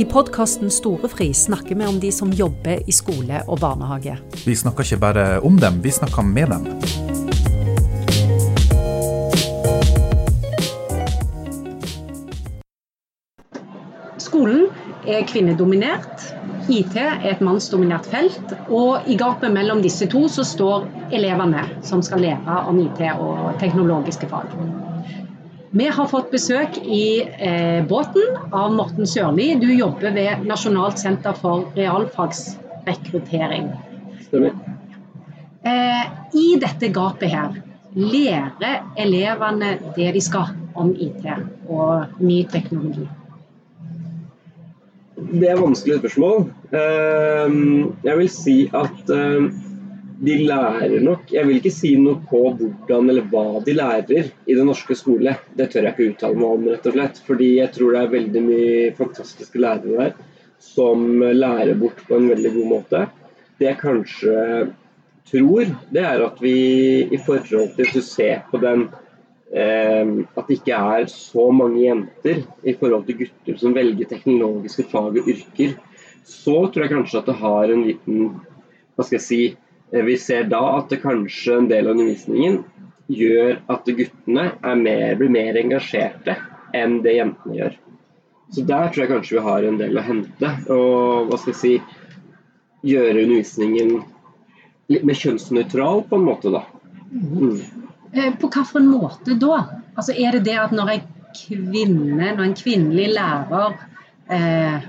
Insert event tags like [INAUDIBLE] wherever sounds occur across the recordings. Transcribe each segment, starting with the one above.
I podkasten Storefri snakker vi om de som jobber i skole og barnehage. Vi snakker ikke bare om dem, vi snakker med dem. Skolen er kvinnedominert. IT er et mannsdominert felt. Og i gapet mellom disse to så står elevene som skal lære om IT og teknologiske fag. Vi har fått besøk i eh, båten av Morten Sørli. Du jobber ved Nasjonalt senter for realfagsrekruttering. Stemmer. Eh, I dette gapet her, lærer elevene det de skal om IT og ny teknologi? Det er vanskelige spørsmål. Eh, Jeg vil si at ehm, de lærer nok Jeg vil ikke si noe på hvordan eller hva de lærer i den norske skole. Det tør jeg ikke uttale meg om, rett og slett. Fordi jeg tror det er veldig mye fantastiske lærere der som lærer bort på en veldig god måte. Det jeg kanskje tror, det er at vi i forhold til hvis du ser på den eh, at det ikke er så mange jenter i forhold til gutter som velger teknologiske fag og yrker, så tror jeg kanskje at det har en liten Hva skal jeg si Vi ser da at det kanskje en del av undervisningen gjør at guttene mer, blir mer engasjerte enn det jentene gjør. Så der tror jeg kanskje vi har en del å hente. Og hva skal jeg si Gjøre undervisningen litt mer kjønnsnøytral på en måte, da. Mm. Eh, På hvilken måte da? Altså Er det det at når en kvinne, når en kvinnelig lærer eh,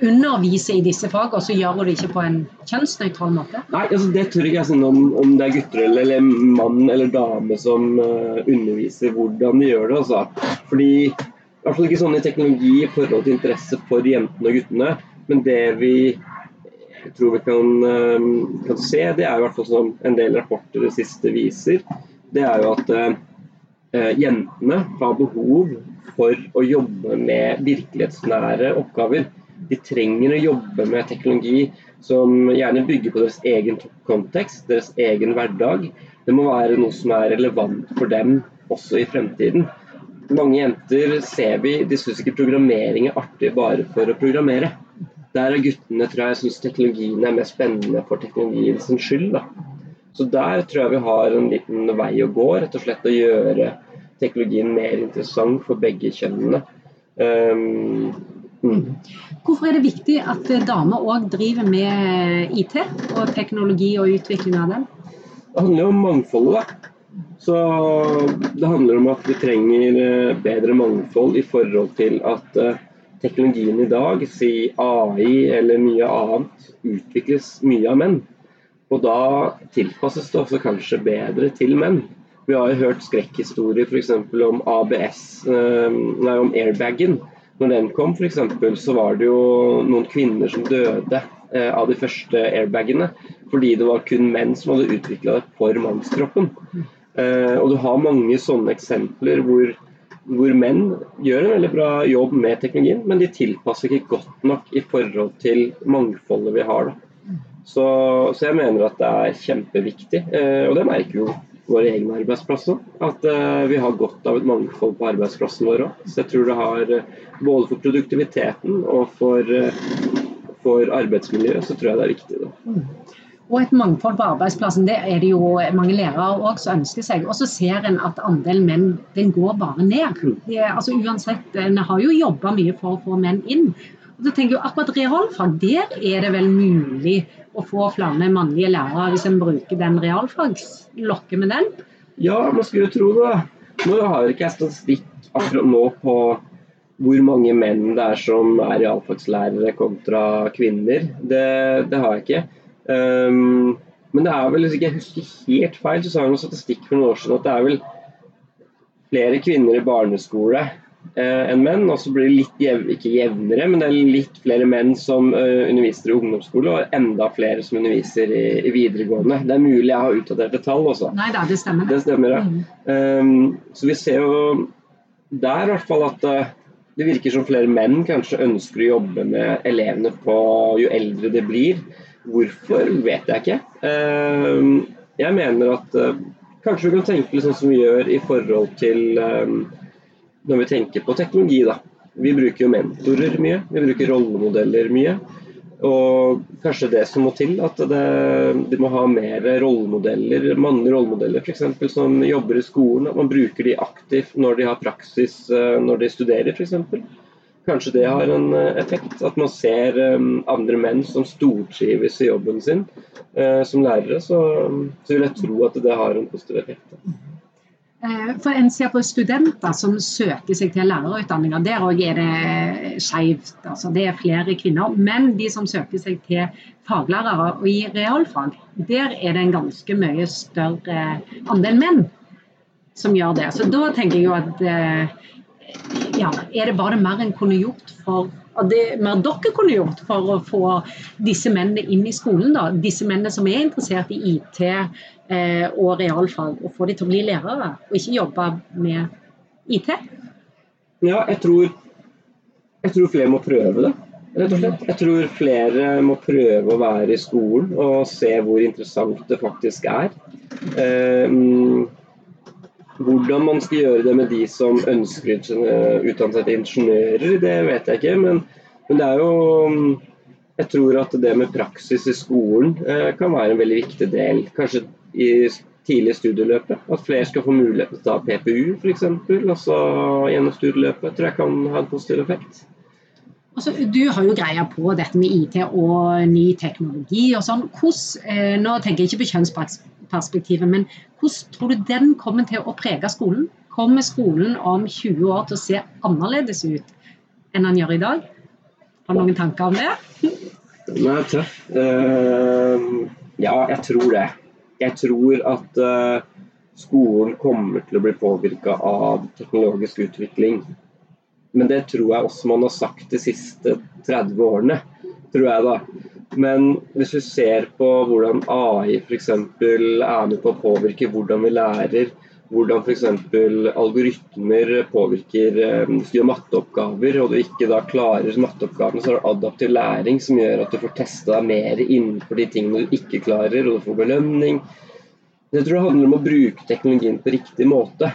underviser i disse fagene, så gjør hun det ikke på en kjønnsnøytral måte? Nei, altså det tør ikke jeg si noe om, om det er gutter eller, eller mann eller dame som uh, underviser hvordan de gjør det. Altså. Fordi, I hvert fall ikke sånn i teknologi i forhold til interesse for jentene og guttene. Men det vi tror vi kan, eh, kan se, det er i hvert fall som en del rapporter det siste viser, det er jo at uh, jentene har behov for å jobbe med virkelighetsnære oppgaver. De trenger å jobbe med teknologi som gjerne bygger på deres egen kontekst, deres egen hverdag. Det må være noe som er relevant for dem også i fremtiden. Mange jenter ser vi, de syns ikke programmering er artig bare for å programmere. Der er guttene tror jeg syns teknologien er mer spennende for teknologiens skyld. Da. Så der tror jeg vi har en liten vei å gå, rett og slett å gjøre teknologien mer interessant for begge kjønnene. Um, mm. Hvorfor er det viktig at damer òg driver med IT og teknologi og utvikling av den? Det handler jo om mangfoldet. da. Så Det handler om at vi trenger eh, bedre mangfold i forhold til at eh, teknologien i dag, si AI eller mye annet, utvikles mye av menn. Og da tilpasses det også kanskje bedre til menn. Vi har jo hørt skrekkhistorier f.eks. om ABS, eh, nei, om airbagen. Når den kom f.eks., så var det jo noen kvinner som døde eh, av de første airbagene. Fordi det var kun menn som hadde utvikla det for mannskroppen. Eh, og du har mange sånne eksempler hvor, hvor menn gjør en veldig bra jobb med teknologien, men de tilpasser ikke godt nok i forhold til mangfoldet vi har. Så, så jeg mener at det er kjempeviktig, eh, og det merker jo våre egne arbeidsplasser. At eh, vi har godt av et mangfold på arbeidsplassen vår òg. Så jeg tror det har eh, både for produktiviteten og for, eh, for arbeidsmiljøet, så tror jeg det er viktig. Da. Og et mangfold på arbeidsplassen, det er det jo mange lærere også som ønsker seg. Og så ser en at andelen menn den går bare ned. De, er- altså uansett, En har jo jobba mye for å få menn inn. Og så tenker jeg Akkurat realfag, der er det vel mulig å få flere mannlige lærere hvis en bruker den realfagslokket med den? Ja, man skulle tro det. Nå har ikke jeg statistikk akkurat nå på hvor mange menn det er som er realfagslærere kontra kvinner. Det, det har jeg ikke. Um, men det er vel, hvis ikke jeg husker helt feil, så sa jeg noen statistikk for noen år siden at det er vel flere kvinner i barneskole enn menn. Og så blir det litt jev, ikke jevnere, men det er litt flere menn som eh, underviser i ungdomsskole, og enda flere som underviser i, i videregående. Det er mulig jeg har utdaterte tall også. Nei da, det stemmer. Det stemmer, ja. Mm. Um, så vi ser jo der i hvert fall at eh, det virker som flere menn kanskje ønsker å jobbe med elevene på jo eldre det blir. Hvorfor vet jeg ikke. Um, jeg mener at eh, kanskje vi kan tenke litt sånn som vi gjør i forhold til um, når vi tenker på teknologi. da. Vi bruker jo mentorer mye. Vi bruker rollemodeller mye. Og kanskje det som må til, at det, de må ha mer rollemodeller, mannlige rollemodeller f.eks. som jobber i skolen. At man bruker de aktivt når de har praksis eh, når de studerer f.eks. Kanskje det har en eh, effekt. At man ser eh, andre menn som stortrives i jobben sin som lærere. Så, så vil jeg tro at det har en positiv effekt. Eh, for En ser på studenter som søker seg til lærerutdanninger. Der òg er det skeivt. Altså det er flere kvinner. Men de som søker seg til faglærere og i realfag, der er det en ganske mye større andel menn som gjør det. Så da tenker jeg jo at eh, ja, er det bare mer en kunne gjort for mer dere kunne gjort for å få disse mennene inn i skolen? da, Disse mennene som er interessert i IT eh, og realfag, og få dem til å bli lærere, og ikke jobbe med IT? Ja, jeg tror, jeg tror flere må prøve det. Rett og slett. Jeg tror flere må prøve å være i skolen og se hvor interessant det faktisk er. Um, hvordan man skal gjøre det med de som ønsker å utdanne ingeniører, det vet jeg ikke. Men, men, det er jo Jeg tror at det med praksis i skolen eh, kan være en veldig viktig del. Kanskje i tidlig studieløpet. At flere skal få mulighet til å ta PPU f.eks. Altså gjennom studieløpet. tror jeg kan ha en positiv effekt. Altså, du har jo greia på dette med IT og ny teknologi og sånn. Hvordan, eh, nå tenker jeg ikke på kjønnsperspektivet, men hvordan tror du den kommer til å prege skolen? Kommer skolen om 20 år til å se annerledes ut enn den gjør i dag? Har du noen tanker om det? Nei, tøff. Uh, ja, jeg tror det. Jeg tror at uh, skolen kommer til å bli påvirka av teknologisk utvikling. Men det tror jeg også man har sagt de siste 30 årene, tror jeg da. Men hvis du ser på hvordan AI f.eks. er med på å påvirke hvordan vi lærer, hvordan f.eks. algoritmer påvirker Hvis du gjør matteoppgaver og du ikke da klarer matteoppgavene, så er det adaptiv læring som gjør at du får testa deg mer innenfor de tingene du ikke klarer, og du får belønning. Jeg tror det handler om å bruke teknologien på riktig måte.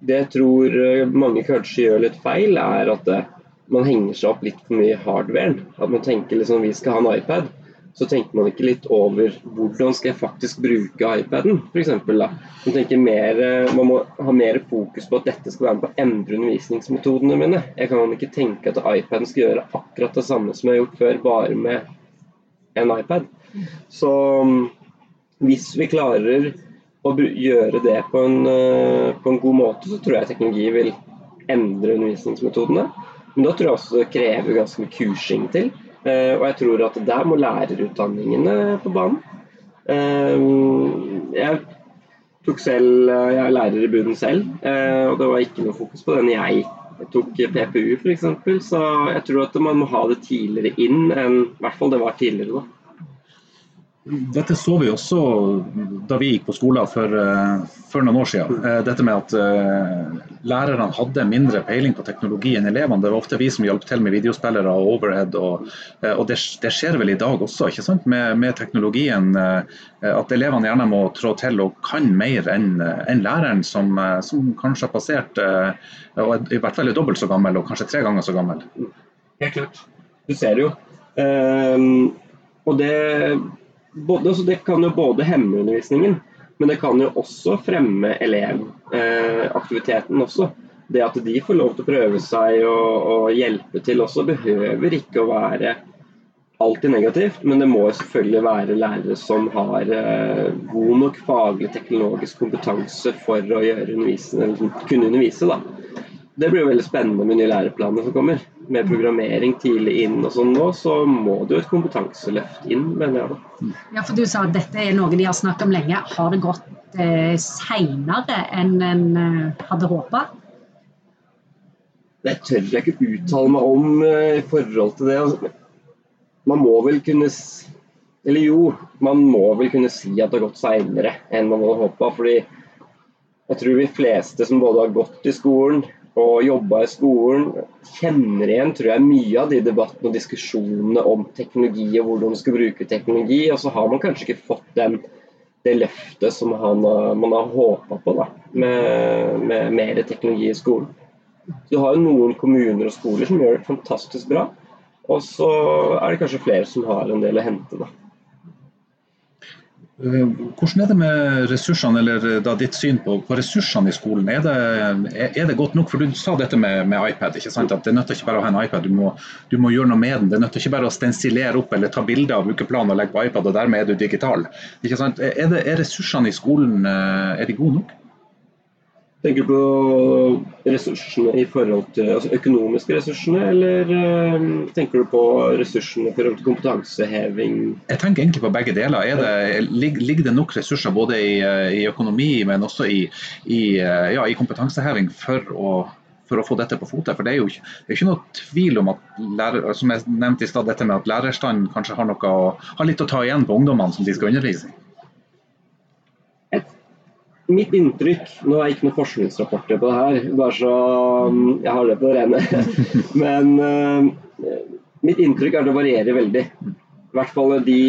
Det jeg tror eh, mange kanskje gjør litt feil, er at eh, man henger seg opp litt for mye i hardwaren. At man tenker liksom vi skal ha en iPad. Så tenker man ikke litt over hvordan skal jeg faktisk bruke iPaden, f.eks. Man tenker mer, eh, man må ha mer fokus på at dette skal være med på å endre undervisningsmetodene mine. Jeg kan ikke tenke at iPaden skal gjøre akkurat det samme som jeg har gjort før, bare med en iPad. Så mm, hvis vi klarer å gjøre det på en, eh, på en, god måte, så tror jeg teknologi vil endre undervisningsmetodene. Men da tror jeg også det krever ganske mye kursing til. Eh, og jeg tror at der må lærerutdanningene på banen. Eh, jeg tok selv, jeg er lærer i bunnen selv, og det var ikke noe fokus på den jeg tok PPU f.eks. Så jeg tror at man må ha det tidligere inn enn i hvert fall det var tidligere. da. Dette så vi også da vi gikk på skolen for, uh, for noen år siden. Uh, dette med at uh, lærerne hadde mindre peiling på teknologi enn elevene. Det var ofte vi som hjalp til med videospillere og overhead. Og, og det, det, skjer vel i dag også, ikke sant? Med, med teknologien. at elevene gjerne må trå til og kan mer enn en læreren, som, som, kanskje har passert og i hvert fall er dobbelt så gammel og kanskje tre ganger så gammel. Helt klart. Du ser det jo. Um, og det både, altså det kan jo både hemme undervisningen, men det kan jo også fremme elevaktiviteten eh, også. Det at de får lov til å prøve seg og, og, hjelpe til også, behøver ikke å være alltid negativt. Men det må selvfølgelig være lærere som har eh, god nok faglig teknologisk kompetanse for å undervise, kunne undervise. Da. Det blir jo veldig spennende med nye læreplaner som kommer. Med programmering tidlig inn og sånn nå, så må det jo et kompetanseløft inn, mener jeg da. Ja, for du sa at dette er noe de har snakket om lenge. Har det gått eh, seinere enn en eh, hadde håpa? Det tør jeg ikke uttale meg om eh, i forhold til det. Altså, man må vel kunne Eller jo, man må vel kunne si at det har gått seinere enn man hadde håpa. Fordi jeg tror de fleste som både har gått i skolen og jobba i skolen, kjenner igjen tror jeg, mye av de debattene og diskusjonene om teknologi og hvordan man skal bruke teknologi. Og så har man kanskje ikke fått den, det løftet som han, man har håpa på da, med, med mer teknologi i skolen. Du har jo noen kommuner og skoler som gjør det fantastisk bra. Og så er det kanskje flere som har en del å hente. da. Eh, hvordan er det med ressursene, eller eh, da ditt syn på, på ressursene i skolen? Er det, er det, godt nok? For Du sa dette med, med iPad. ikke sant? At Det nytter ikke bare å ha en iPad, du må, du må gjøre noe med den. Det nytter ikke bare å stensilere opp eller ta bilder av ukeplanen og legge på iPad, og dermed er du digital. Ikke sant? Er, det, er ressursene i skolen eh, er de gode nok? Tenker du på ressursene i forhold til altså økonomiske ressursene, eller uh, tenker du på ressursene i forhold til kompetanseheving? Jeg tenker egentlig på begge deler. Det, ligger det nok ressurser både i, eh, i økonomi, men også i, i, eh, ja, i kompetanseheving for å, for å få dette på fote. For det er jo ikke, det er ikke noe tvil om at lærer, som jeg nevnte i sted, dette med at lærerstanden kanskje har, noe, har litt å ta igjen på ungdommene som de skal undervise i mitt inntrykk Nå er jeg ikke noen forskningsrapporter på det her, bare så um, jeg har det på det rene. [LAUGHS] Men uh, mitt inntrykk er at det varierer veldig. I hvert fall de,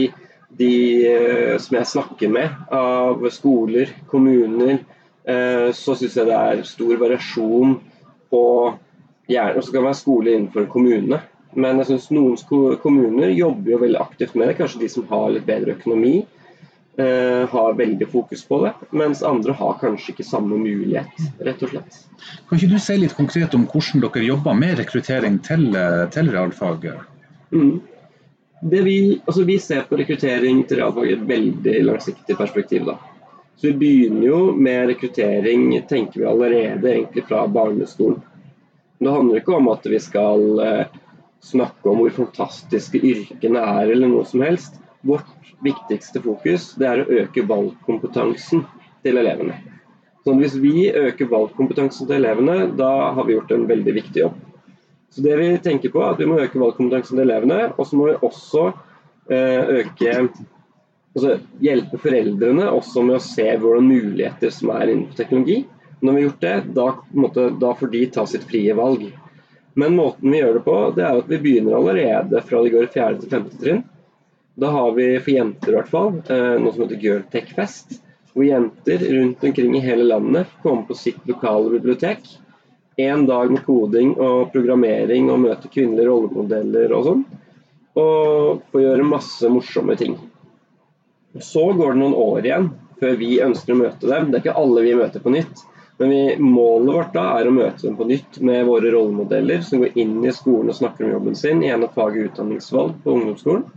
de uh, som jeg snakker med av skoler, kommuner, uh, så syns jeg det er stor variasjon på gjerne, så kan det være skole innenfor kommunene. Men jeg syns noen kommuner jobber jo veldig aktivt med det. Kanskje de som har litt bedre økonomi har veldig fokus på det, mens andre har kanskje ikke samme mulighet, rett og slett. Kan ikke du si litt konkret om hvordan dere jobber med rekruttering til, eh, til realfaget? Mm. Vi, altså vi, ser på rekruttering til realfag i et veldig langsiktig perspektiv. Da. Så Vi begynner jo med rekruttering tenker vi allerede egentlig fra barneskolen. Det handler ikke om at vi skal eh, snakke om hvor fantastiske yrkene er eller noe som helst. Vårt viktigste fokus det er å øke valgkompetansen til elevene. Så hvis vi øker valgkompetansen til elevene, da har vi gjort en veldig viktig jobb. Så det vi tenker på er at Vi må øke valgkompetansen til elevene, og så må vi også eh, øke altså hjelpe foreldrene også med å se hvordan muligheter som er innenfor teknologi. Når vi har gjort det, da, måte, da får de ta sitt frie valg. Men måten vi gjør det på, det er at vi begynner allerede fra de går i 4. til 5. trinn. Da har vi for jenter i hvert fall eh, noe som heter Girltech Fest. Hvor jenter rundt omkring i hele landet kommer på sitt lokale bibliotek. En dag med koding og programmering og møte kvinnelige rollemodeller og sånn. Og få gjøre masse morsomme ting. Så går det noen år igjen før vi ønsker å møte dem. Det er ikke alle vi møter på nytt. Men vi, målet vårt da er å møte dem på nytt med våre rollemodeller som går inn i skolen og snakker om jobben sin i en av fag- og utdanningsvalg på ungdomsskolen.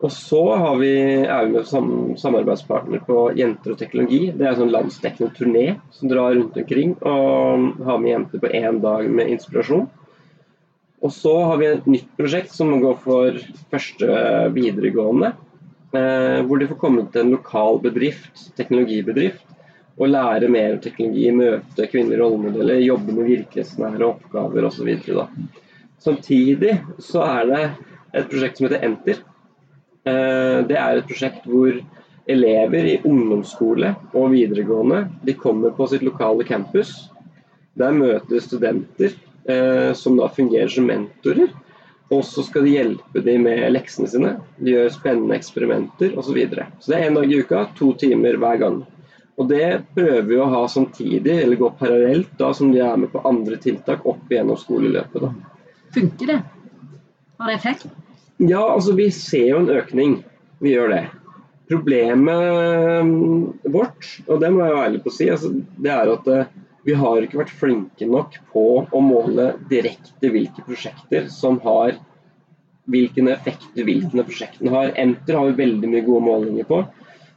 Og så vi, er vi med som samarbeidspartner på Jenter og teknologi. Det er en sånn landsdekkende turné som drar rundt omkring og har med jenter på én dag med inspirasjon. Og så har vi et nytt prosjekt som går for første videregående. Eh, hvor de får komme til en lokal bedrift, teknologibedrift, og lære mer teknologi, møte kvinnelige rollemodeller, jobbe med virkelighetsnære oppgaver osv. Samtidig så er det et prosjekt som heter Enter, det er et prosjekt hvor elever i ungdomsskole og videregående de kommer på sitt lokale campus. Der møter studenter eh, som da fungerer som mentorer. Og så skal de hjelpe dem med leksene sine. De gjør spennende eksperimenter osv. Så, videre. så det er én dag i uka, to timer hver gang. Og Det prøver vi å ha samtidig, eller gå parallelt da, som de er med på andre tiltak opp igjennom skoleløpet. Da. Funker det? Har det effekt? Ja, altså vi ser jo en økning. Vi gjør det. Problemet mm, vårt, og det må jeg være ærlig på å si, altså, det er at eh, vi har ikke vært flinke nok på å måle direkte hvilke prosjekter som har hvilken effekt hvilke prosjektene har. Enter har vi veldig mye gode målinger på,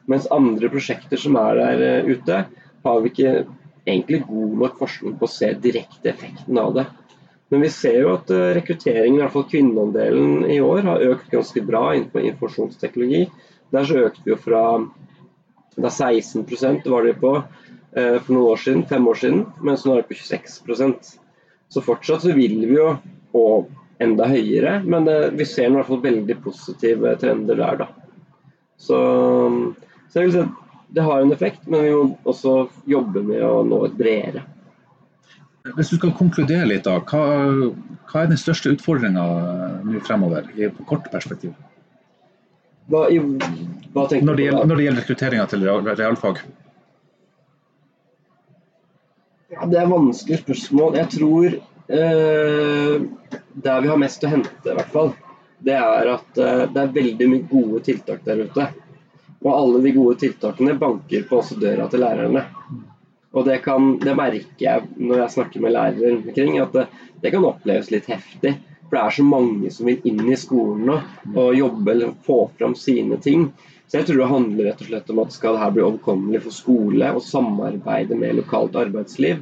mens andre prosjekter som er der eh, ute, har vi ikke egentlig god nok forskning på å se direkte effekten av det. Men vi ser jo at eh, rekrutteringen, i hvert fall kvinneandelen i år, har økt ganske bra innenfor informasjonsteknologi. Der så økte vi jo fra da 16% var det på eh, for noen år siden, fem år siden, mens nå er det på 26% Så fortsatt så vil vi jo og enda høyere, men vi ser i hvert fall veldig positive trender der, da. Så, så jeg vil si at det har en effekt, men vi må også jobbe med å nå et bredere. Hvis du skal konkludere litt, da, hva, hva er den største utfordringa nå fremover i, på kort perspektiv? Hva, i, hva når, det gjelder, når det gjelder rekrutteringa til realfag? Ja, Det er vanskelig spørsmål. Jeg tror eh, der vi har mest å hente, i hvert fall, det er at eh, det er veldig mye gode tiltak der ute. Og alle de gode tiltakene banker på også døra til lærerne. Og det, kan, det merker jeg når jeg snakker med lærere rundt omkring, at det, det, kan oppleves litt heftig. For det er så mange som vil inn i skolen nå og jobbe eller få fram sine ting. Så jeg tror det handler rett og slett om at skal dette bli overkommelig for skole og samarbeide med lokalt arbeidsliv,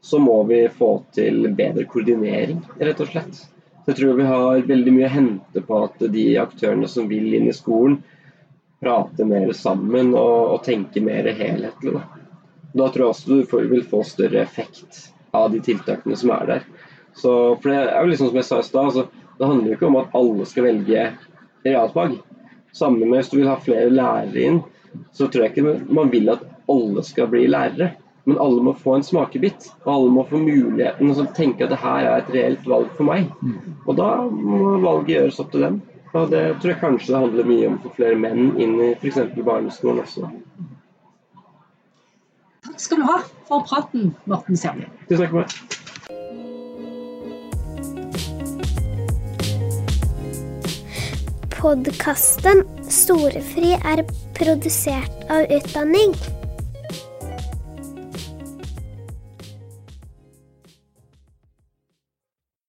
så må vi få til bedre koordinering, rett og slett. Så jeg tror vi har veldig mye å hente på at de aktørene som vil inn i skolen, prater mer sammen og, og tenker mer helhetlig. Da. Da tror jeg også du vil få større effekt av de tiltakene som er der. Så, for Det er jo liksom som jeg sa i stad, altså, det handler jo ikke om at alle skal velge realfag. Sammen med hvis du vil ha flere lærere inn, så tror jeg ikke man vil at alle skal bli lærere. Men alle må få en smakebit, og alle må få muligheten til å tenke at det her er et reelt valg for meg. Og da må valget gjøres opp til dem. Og det tror jeg kanskje det handler mye om å få flere menn inn i f.eks. barneskolen også. Takk skal du ha for praten, Morten Særli. Tusen takk for meg. Podkasten Storefri er produsert av Utdanning.